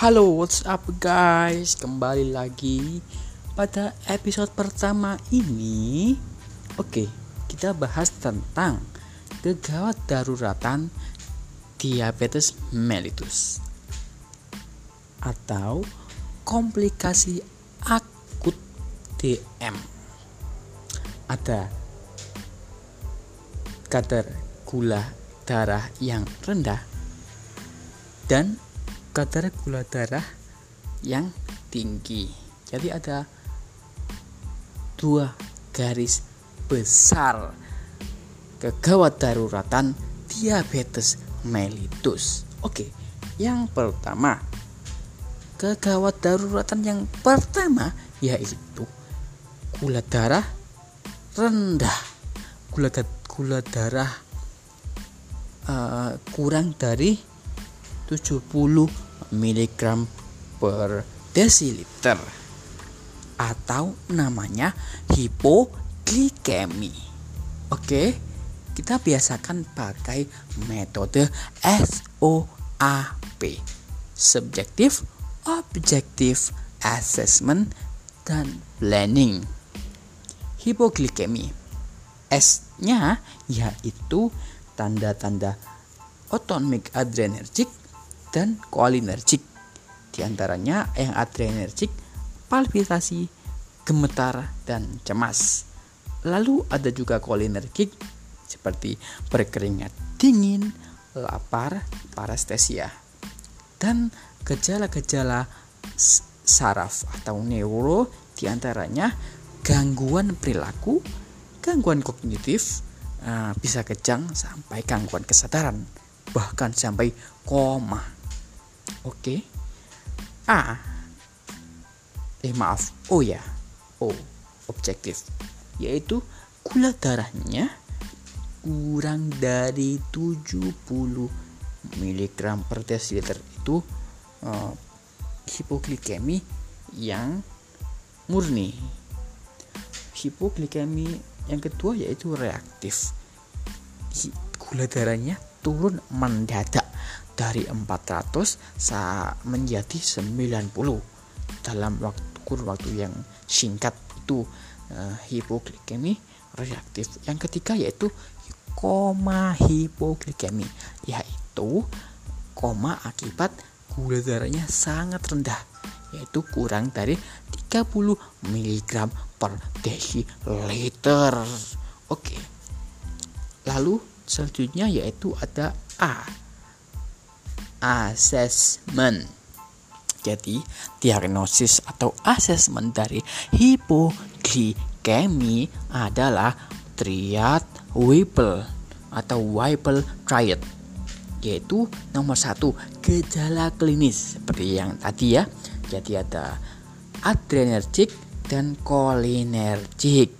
Halo, what's up guys? Kembali lagi pada episode pertama ini. Oke, kita bahas tentang kegawat daruratan diabetes mellitus atau komplikasi akut DM. Ada kadar gula darah yang rendah dan kadar gula darah yang tinggi. Jadi ada dua garis besar kegawat daruratan diabetes mellitus. Oke, yang pertama kegawat daruratan yang pertama yaitu gula darah rendah. Gula gula darah uh, kurang dari 70 mg per desiliter atau namanya hipoglikemi. Oke, kita biasakan pakai metode SOAP. Subjective, Objective Assessment dan Planning. Hipoglikemi. S-nya yaitu tanda-tanda autonomic adrenergic dan kolinergik. Di antaranya yang adrenergik, palpitasi, gemetar, dan cemas. Lalu ada juga kolinergik seperti berkeringat dingin, lapar, parestesia. Dan gejala-gejala saraf atau neuro di antaranya gangguan perilaku, gangguan kognitif, eh, bisa kejang sampai gangguan kesadaran, bahkan sampai koma. Oke. A. Eh maaf. Oh ya. O. Objektif. Yaitu gula darahnya kurang dari 70 mg per desiliter itu uh, hipoglikemi yang murni. Hipoglikemi yang kedua yaitu reaktif. Gula darahnya turun mendadak dari 400 menjadi 90 dalam waktu kurun waktu yang singkat itu uh, hipoglikemi reaktif. Yang ketiga yaitu koma hipoglikemi yaitu koma akibat gula darahnya sangat rendah yaitu kurang dari 30 mg per desiliter. Oke. Lalu selanjutnya yaitu ada A assessment. Jadi, diagnosis atau asesmen dari hipoglikemi adalah triad Whipple atau Whipple triad yaitu nomor satu gejala klinis seperti yang tadi ya jadi ada adrenergik dan kolinergik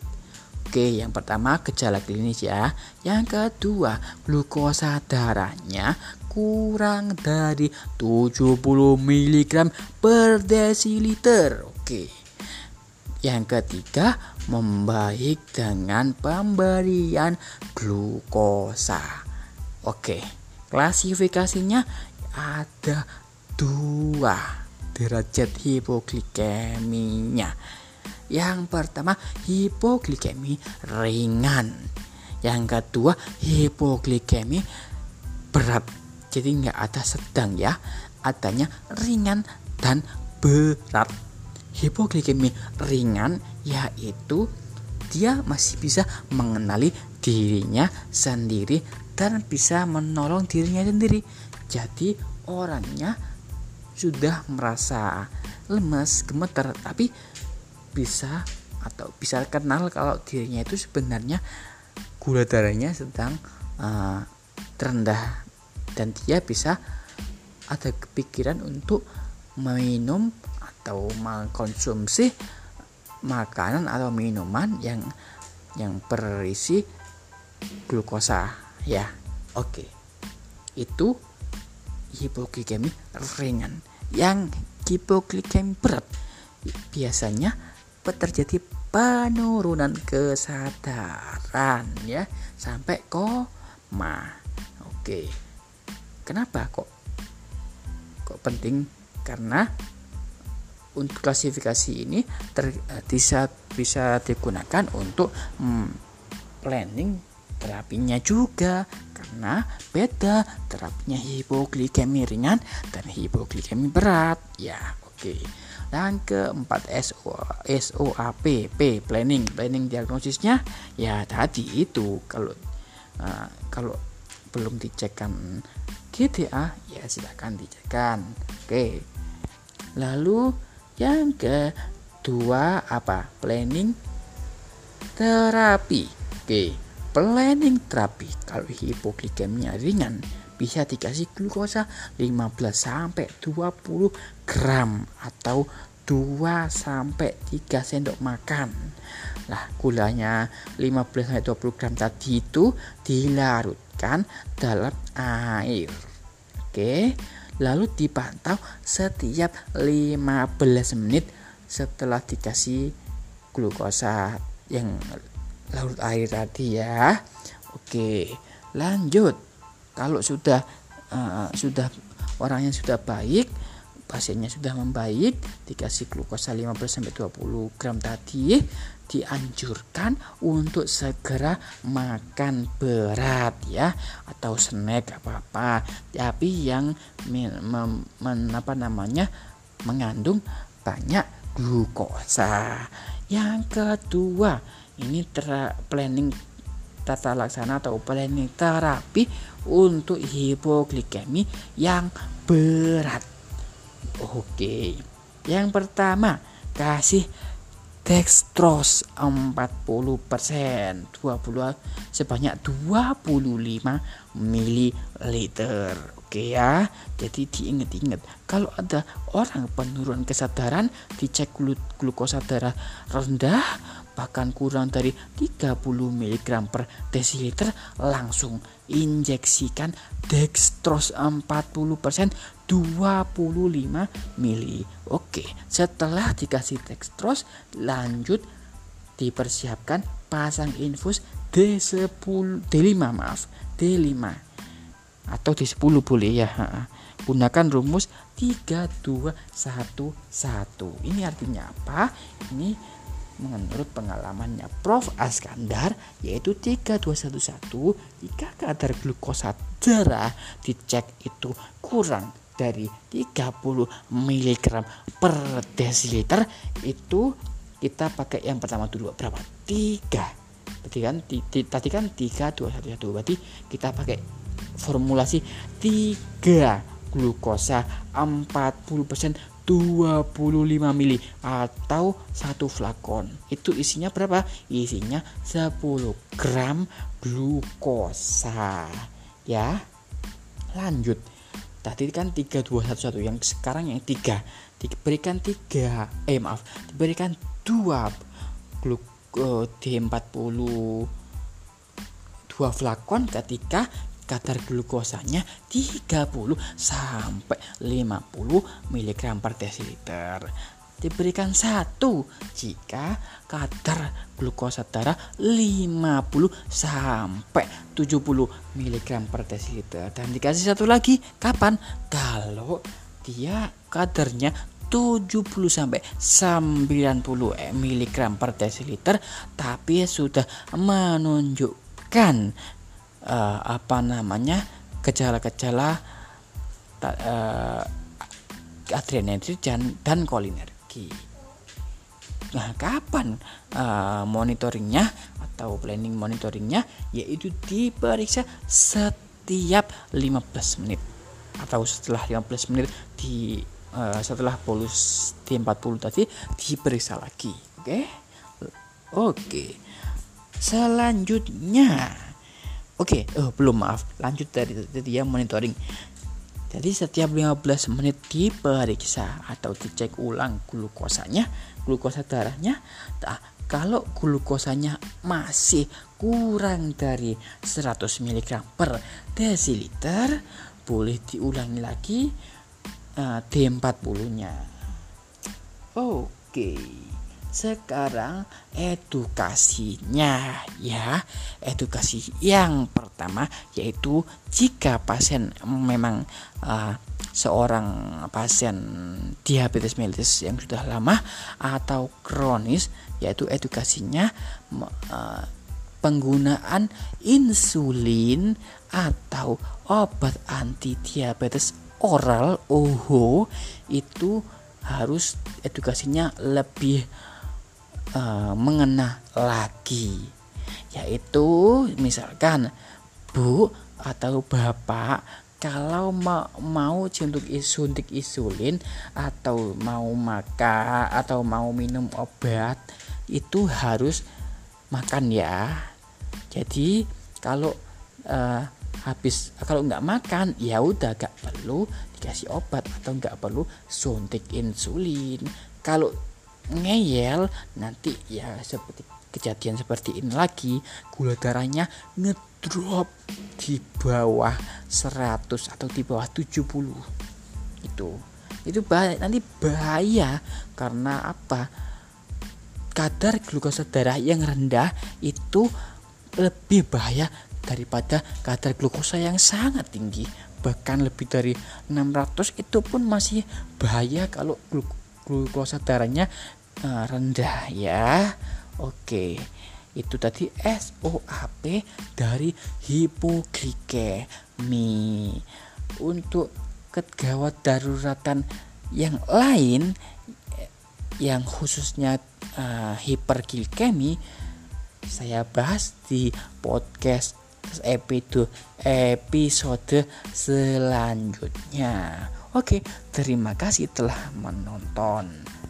Oke, yang pertama gejala klinis ya. Yang kedua, glukosa darahnya kurang dari 70 mg per desiliter. Oke. Yang ketiga, membaik dengan pemberian glukosa. Oke, klasifikasinya ada dua derajat hipoglikeminya. Yang pertama, hipoglikemi ringan. Yang kedua, hipoglikemi berat jadi nggak ada sedang ya. Adanya ringan dan berat. Hipoglikemi ringan yaitu dia masih bisa mengenali dirinya sendiri dan bisa menolong dirinya sendiri. Jadi orangnya sudah merasa lemas gemeter tapi bisa atau bisa kenal kalau dirinya itu sebenarnya gula darahnya sedang uh, terendah dan dia bisa ada kepikiran untuk minum atau mengkonsumsi makanan atau minuman yang yang berisi glukosa ya. Oke. Itu hipoglikemi ringan. Yang hipoglikemi berat biasanya terjadi penurunan kesadaran ya. Sampai koma. Oke kenapa? Kok kok penting? Karena untuk klasifikasi ini ter, eh, bisa bisa digunakan untuk hmm, planning terapinya juga. Karena beda terapinya hipoglikemi ringan dan hipoglikemi berat. Ya oke. Okay. dan keempat SO, SOAP P planning. Planning diagnosisnya ya tadi itu. Kalau uh, kalau belum dicekkan GTA ya silahkan dicekkan oke lalu yang kedua apa? Planning terapi. Oke, planning terapi kalau hipoglikemia ringan bisa dikasih glukosa 15 sampai 20 gram atau 2 sampai 3 sendok makan. Lah, gulanya 15 sampai 20 gram tadi itu dilarutkan dalam air. Oke lalu dipantau setiap 15 menit setelah dikasih glukosa yang larut air tadi ya. Oke, lanjut. Kalau sudah uh, sudah orangnya sudah baik, pasiennya sudah membaik, dikasih glukosa 15 sampai 20 gram tadi, dianjurkan untuk segera makan berat ya atau snack apa-apa. Tapi yang men, apa namanya mengandung banyak glukosa. Yang kedua ini planning tata laksana atau planning terapi untuk hipoglikemi yang berat oke. Yang pertama kasih dextrose 40% 20 sebanyak 25 ml oke ya. Jadi diingat-ingat kalau ada orang penurun kesadaran dicek glukosa darah rendah bahkan kurang dari 30 mg per desiliter langsung injeksikan dextrose 40% 25 mili. Oke, setelah dikasih dextrose, lanjut dipersiapkan pasang infus D10 D5 maaf, D5 atau D10 boleh ya. Gunakan rumus 3211. Ini artinya apa? Ini menurut pengalamannya Prof. Askandar yaitu 3211 jika kadar glukosa darah dicek itu kurang dari 30 mg per desiliter itu kita pakai yang pertama dulu. Berapa? 3 tadi kan tadi kan 3 2 1 1 berarti kita pakai formulasi 3 glukosa 40% 25 mili atau satu flakon. Itu isinya berapa? Isinya 10 gram glukosa. Ya lanjut tadi kan 3211 yang sekarang yang 3 diberikan 3 eh maaf. Diberikan 2 gluk D40 2 flakon ketika kadar glukosanya 30 sampai 50 mg per desiliter diberikan satu jika kadar glukosa darah 50 sampai 70 mg per desiliter. Dan dikasih satu lagi kapan? Kalau dia kadarnya 70 sampai 90 mg per desiliter tapi sudah menunjukkan uh, apa namanya gejala-gejala uh, adrenergi dan, dan kolinergi. Nah, kapan uh, monitoringnya atau planning monitoringnya yaitu diperiksa setiap 15 menit atau setelah 15 menit di uh, setelah polus D40 tadi diperiksa lagi. Oke. Okay? Oke. Okay. Selanjutnya Oke, okay, oh belum maaf. Lanjut dari tadi ya monitoring. Jadi setiap 15 menit diperiksa atau dicek ulang glukosanya, glukosa darahnya. Nah, kalau glukosanya masih kurang dari 100 mg per desiliter, boleh diulangi lagi uh, D40-nya. Oke. Okay sekarang edukasinya ya. Edukasi yang pertama yaitu jika pasien memang uh, seorang pasien diabetes mellitus yang sudah lama atau kronis yaitu edukasinya uh, penggunaan insulin atau obat anti diabetes oral OHO itu harus edukasinya lebih uh, mengena lagi. Yaitu misalkan Bu atau Bapak kalau mau, mau suntik suntik insulin atau mau makan atau mau minum obat itu harus makan ya. Jadi kalau uh, habis kalau nggak makan ya udah gak perlu dikasih obat atau nggak perlu suntik insulin. Kalau ngeyel nanti ya seperti kejadian seperti ini lagi gula darahnya ngedrop di bawah 100 atau di bawah 70 itu. Itu bahaya, nanti bahaya karena apa? Kadar glukosa darah yang rendah itu lebih bahaya daripada kadar glukosa yang sangat tinggi. Bahkan lebih dari 600 itu pun masih bahaya kalau glukosa darahnya uh, rendah ya Oke, itu tadi SOAP dari hipoglikemi. Untuk kegawat daruratan yang lain yang khususnya uh, hiperglikemi saya bahas di podcast episode episode selanjutnya. Oke, terima kasih telah menonton.